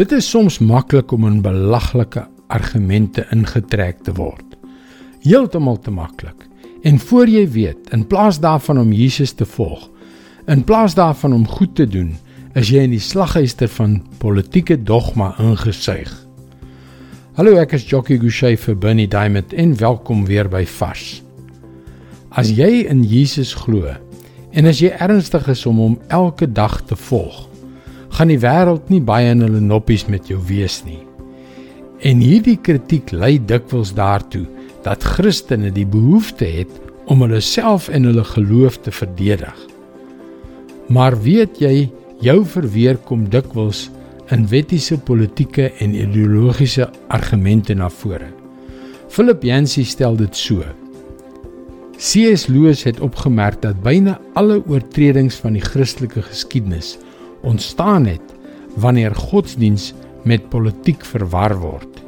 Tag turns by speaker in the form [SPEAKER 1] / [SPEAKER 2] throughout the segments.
[SPEAKER 1] Dit is soms maklik om in belaglike argumente ingetrek te word. Heeltemal te maklik. En voor jy weet, in plaas daarvan om Jesus te volg, in plaas daarvan om goed te doen, is jy in die slaghuister van politieke dogma ingesuig. Hallo, ek is Jockey Gouchee vir Bernie Diamond en welkom weer by Vars. As jy in Jesus glo en as jy ernstig is om hom elke dag te volg, gaan die wêreld nie baie in hulle noppies met jou wees nie. En hierdie kritiek lei dikwels daartoe dat Christene die behoefte het om hulle self en hulle geloof te verdedig. Maar weet jy, jou verweer kom dikwels in wettiese politieke en ideologiese argumente na vore. Philip Yancey stel dit so: C.S. Lewis het opgemerk dat byna alle oortredings van die Christelike geskiedenis ontstaan het wanneer godsdiens met politiek verwar word.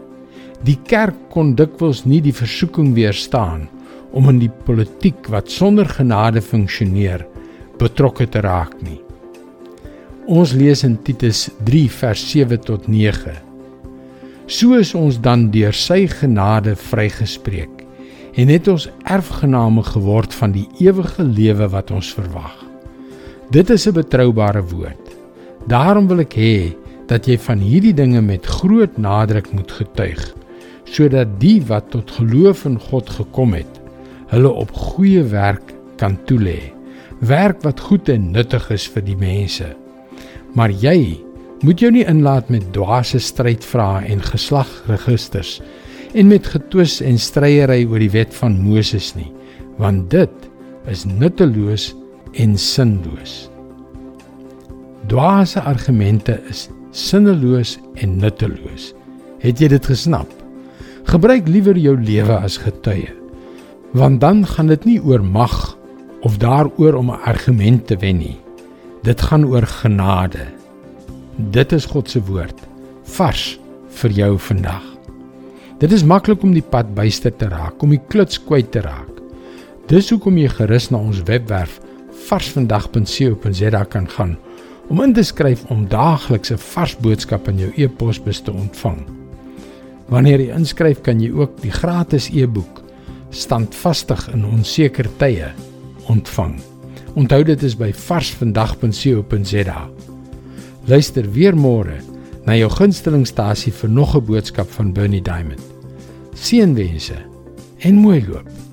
[SPEAKER 1] Die kerk kon dikwels nie die versoeking weerstaan om in die politiek wat sonder genade funksioneer betrokke te raak nie. Ons lees in Titus 3 vers 7 tot 9. So is ons dan deur sy genade vrygespreek en het ons erfgename geword van die ewige lewe wat ons verwag. Dit is 'n betroubare woord. Daarom wil ek hê dat jy van hierdie dinge met groot nadruk moet getuig sodat die wat tot geloof in God gekom het hulle op goeie werk kan toelê. Werk wat goed en nuttig is vir die mense. Maar jy moet jou nie inlaat met dwaase strydvrae en geslagregisters en met getwis en stryery oor die wet van Moses nie want dit is nutteloos en sinloos Dwaase argumente is sinneloos en nutteloos. Het jy dit gesnap? Gebruik liewer jou lewe as getuie. Want dan gaan dit nie oor mag of daaroor om 'n argument te wen nie. Dit gaan oor genade. Dit is God se woord vars vir jou vandag. Dit is maklik om die pad byster te raak, om die kluts kwyt te raak. Dis hoekom jy gerus na ons webwerf varsvandag.co.za kan gaan om in te skryf om daagliks 'n vars boodskap in jou e-posbus te ontvang. Wanneer jy inskryf, kan jy ook die gratis e-boek Standvastig in onseker tye ontvang. Onthou dit is by varsvandag.co.za. Luister weer môre na jou gunstelingstasie vir nog 'n boodskap van Bernie Diamond. Seënwense en mooi loop.